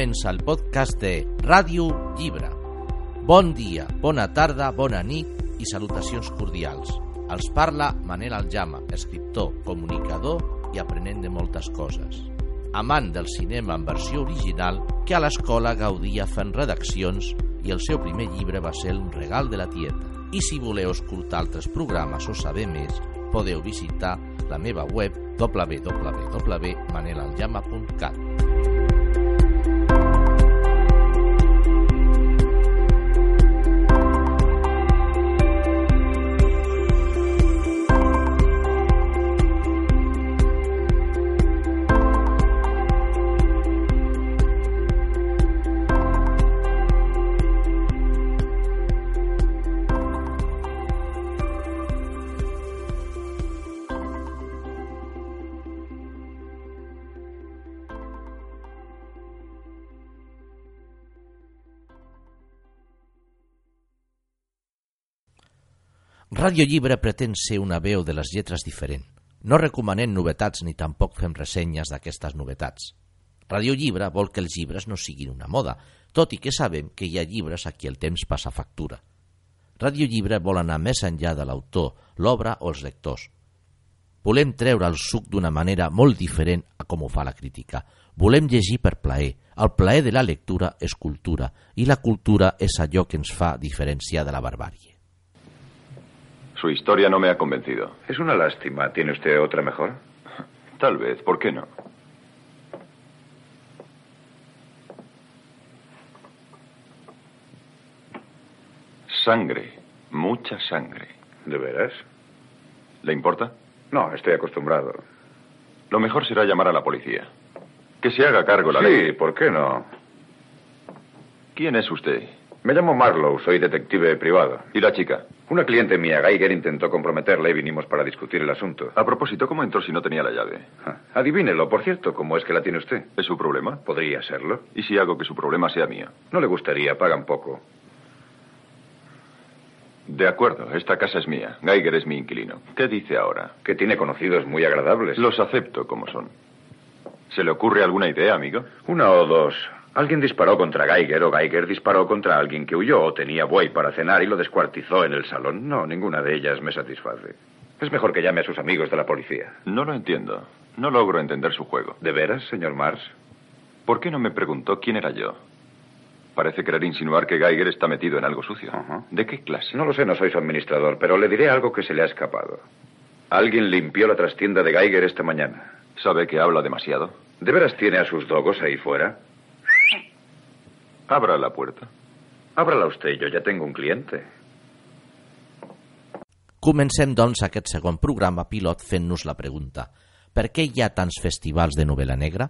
comença el podcast de Ràdio Llibre. Bon dia, bona tarda, bona nit i salutacions cordials. Els parla Manel Aljama, escriptor, comunicador i aprenent de moltes coses. Amant del cinema en versió original que a l'escola gaudia fent redaccions i el seu primer llibre va ser Un regal de la tieta. I si voleu escoltar altres programes o saber més, podeu visitar la meva web www.manelaljama.cat. Radio Llibre pretén ser una veu de les lletres diferent. No recomanem novetats ni tampoc fem ressenyes d'aquestes novetats. Radio Llibre vol que els llibres no siguin una moda, tot i que sabem que hi ha llibres a qui el temps passa factura. Radio Llibre vol anar més enllà de l'autor, l'obra o els lectors. Volem treure el suc d'una manera molt diferent a com ho fa la crítica. Volem llegir per plaer. El plaer de la lectura és cultura i la cultura és allò que ens fa diferenciar de la barbàrie. Su historia no me ha convencido. Es una lástima. ¿Tiene usted otra mejor? Tal vez, ¿por qué no? Sangre, mucha sangre. ¿De veras? ¿Le importa? No, estoy acostumbrado. Lo mejor será llamar a la policía. Que se haga cargo la sí, ley. ¿por qué no? ¿Quién es usted? Me llamo Marlowe, soy detective privado. ¿Y la chica? Una cliente mía, Geiger, intentó comprometerla y vinimos para discutir el asunto. A propósito, ¿cómo entró si no tenía la llave? Ah, Adivínelo, por cierto, ¿cómo es que la tiene usted? ¿Es su problema? Podría serlo. ¿Y si hago que su problema sea mío? No le gustaría, pagan poco. De acuerdo, esta casa es mía. Geiger es mi inquilino. ¿Qué dice ahora? Que tiene conocidos muy agradables. Los acepto como son. ¿Se le ocurre alguna idea, amigo? Una o dos. Alguien disparó contra Geiger o Geiger disparó contra alguien que huyó o tenía buey para cenar y lo descuartizó en el salón. No, ninguna de ellas me satisface. Es mejor que llame a sus amigos de la policía. No lo entiendo. No logro entender su juego. ¿De veras, señor Mars? ¿Por qué no me preguntó quién era yo? Parece querer insinuar que Geiger está metido en algo sucio. ¿De qué clase? No lo sé, no soy su administrador, pero le diré algo que se le ha escapado. Alguien limpió la trastienda de Geiger esta mañana. ¿Sabe que habla demasiado? ¿De veras tiene a sus dogos ahí fuera? Abra la puerta. Ábrala usted, yo ya tengo un cliente. Comencem, doncs, aquest segon programa pilot fent-nos la pregunta per què hi ha tants festivals de novel·la negra?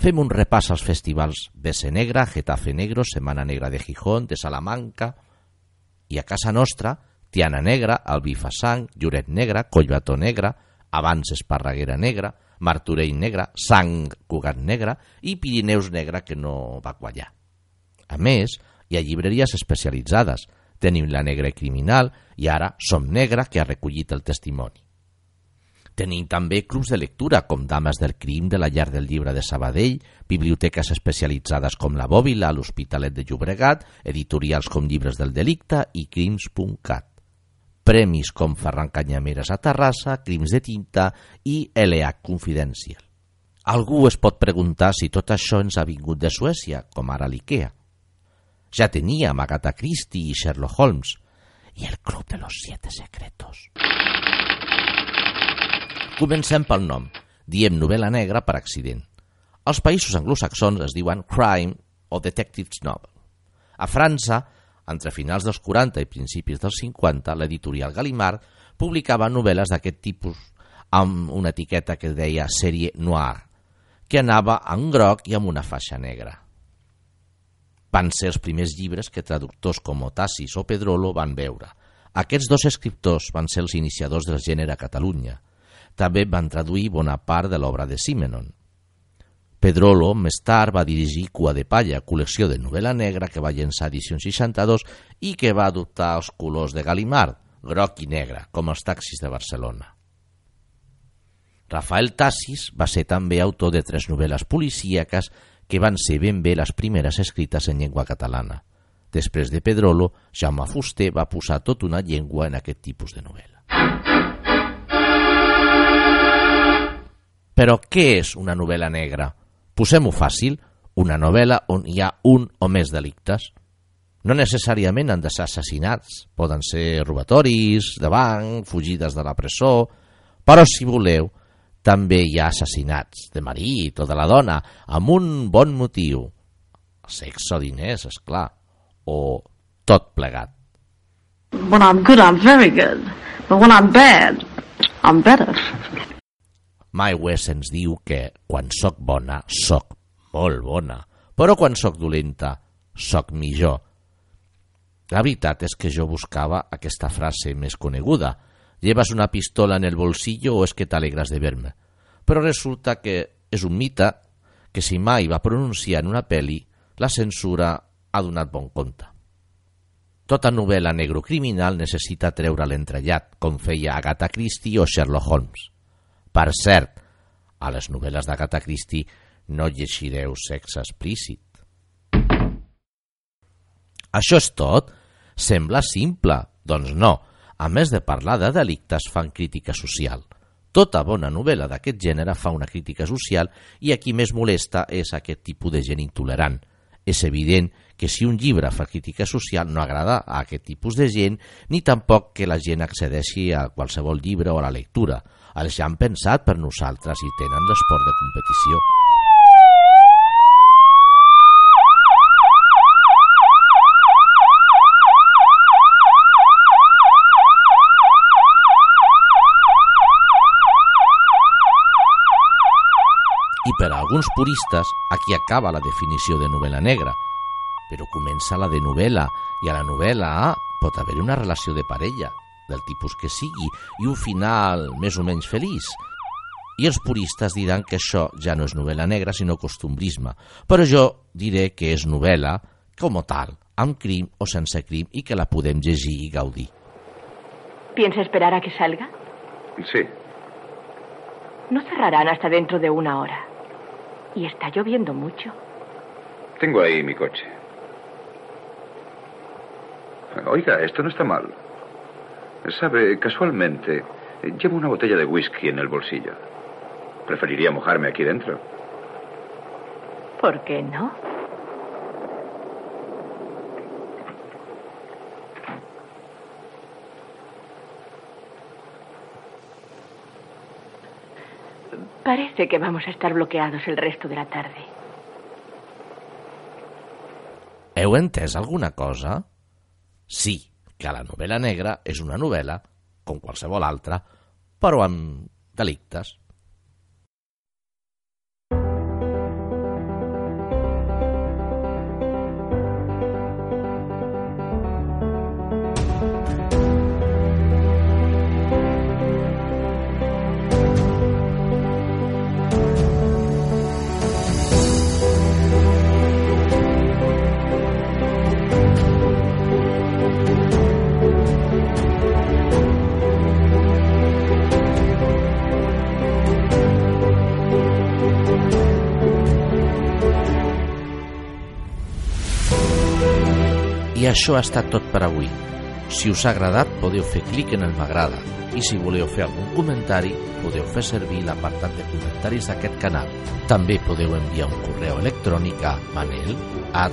Fem un repàs als festivals Bese Negra, Getafe Negro, Semana Negra de Gijón, de Salamanca... I a casa nostra, Tiana Negra, Albifasang, Lloret Negra, Collbató Negra, Abans Esparreguera Negra, Martorell Negra, Sang Cugat Negra i Pirineus Negra que no va quallar. A més, hi ha llibreries especialitzades. Tenim la Negra Criminal i ara Som Negra, que ha recollit el testimoni. Tenim també clubs de lectura, com Dames del Crim de la Llar del Llibre de Sabadell, biblioteques especialitzades com la Bòbila, l'Hospitalet de Llobregat, editorials com Llibres del Delicte i Crims.cat. Premis com Ferran Canyameres a Terrassa, Crims de Tinta i LH Confidential. Algú es pot preguntar si tot això ens ha vingut de Suècia, com ara l'IKEA. Ja teníem Agatha Christie i Sherlock Holmes i el Club de los Siete Secretos. Comencem pel nom. Diem novel·la negra per accident. Als països anglosaxons es diuen crime o detectives novel. A França, entre finals dels 40 i principis dels 50, l'editorial Gallimard publicava novel·les d'aquest tipus amb una etiqueta que deia sèrie noir, que anava en groc i amb una faixa negra. Van ser els primers llibres que traductors com Otasis o Pedrolo van veure. Aquests dos escriptors van ser els iniciadors del gènere a Catalunya. També van traduir bona part de l'obra de Simenon. Pedrolo més tard va dirigir Cua de Palla, col·lecció de novel·la negra que va llençar edició 62 i que va adoptar els colors de Galimard, groc i negre, com els taxis de Barcelona. Rafael Tassis va ser també autor de tres novel·les policíaques que van ser ben bé les primeres escrites en llengua catalana. Després de Pedrolo, Jaume Fuster va posar tot una llengua en aquest tipus de novel·la. Però què és una novel·la negra? Posem-ho fàcil, una novel·la on hi ha un o més delictes. No necessàriament han de ser assassinats, poden ser robatoris de banc, fugides de la presó, però si voleu, també hi ha assassinats de marit o de la dona amb un bon motiu. Sexe o diners, és clar, o tot plegat. When I'm good, I'm very good. But when I'm bad, I'm better. Mai West ens diu que quan sóc bona, sóc molt bona, però quan sóc dolenta, sóc millor. La veritat és que jo buscava aquesta frase més coneguda. ¿Llevas una pistola en el bolsillo o es que t'alegres de verme? Però resulta que és un mite que si mai va pronunciar en una pel·li, la censura ha donat bon compte. Tota novel·la negrocriminal necessita treure l'entrellat, com feia Agatha Christie o Sherlock Holmes. Per cert, a les novel·les d'Agatha Christie no llegireu sexe explícit. Això és tot? Sembla simple. Doncs no. A més de parlar de delictes, fan crítica social. Tota bona novel·la d'aquest gènere fa una crítica social i a qui més molesta és aquest tipus de gent intolerant. És evident que si un llibre fa crítica social no agrada a aquest tipus de gent ni tampoc que la gent accedeixi a qualsevol llibre o a la lectura. Els ja han pensat per nosaltres i tenen l'esport de competició. Per a alguns puristes, aquí acaba la definició de novel·la negra. Però comença la de novel·la, i a la novel·la A pot haver una relació de parella, del tipus que sigui, i un final més o menys feliç. I els puristes diran que això ja no és novel·la negra, sinó costumbrisme. Però jo diré que és novel·la, com a tal, amb crim o sense crim, i que la podem llegir i gaudir. ¿Piensa esperar a que salga? Sí. No cerrarán hasta dentro de una hora. Y está lloviendo mucho. Tengo ahí mi coche. Oiga, esto no está mal. Sabe, casualmente, llevo una botella de whisky en el bolsillo. Preferiría mojarme aquí dentro. ¿Por qué no? Parece que vamos a estar bloqueados el resto de la tarde. Heu entès alguna cosa? Sí, que la novel·la negra és una novel·la, com qualsevol altra, però amb delictes. I això ha estat tot per avui. Si us ha agradat, podeu fer clic en el m'agrada i si voleu fer algun comentari, podeu fer servir l'apartat de comentaris d'aquest canal. També podeu enviar un correu electrònic a manel at.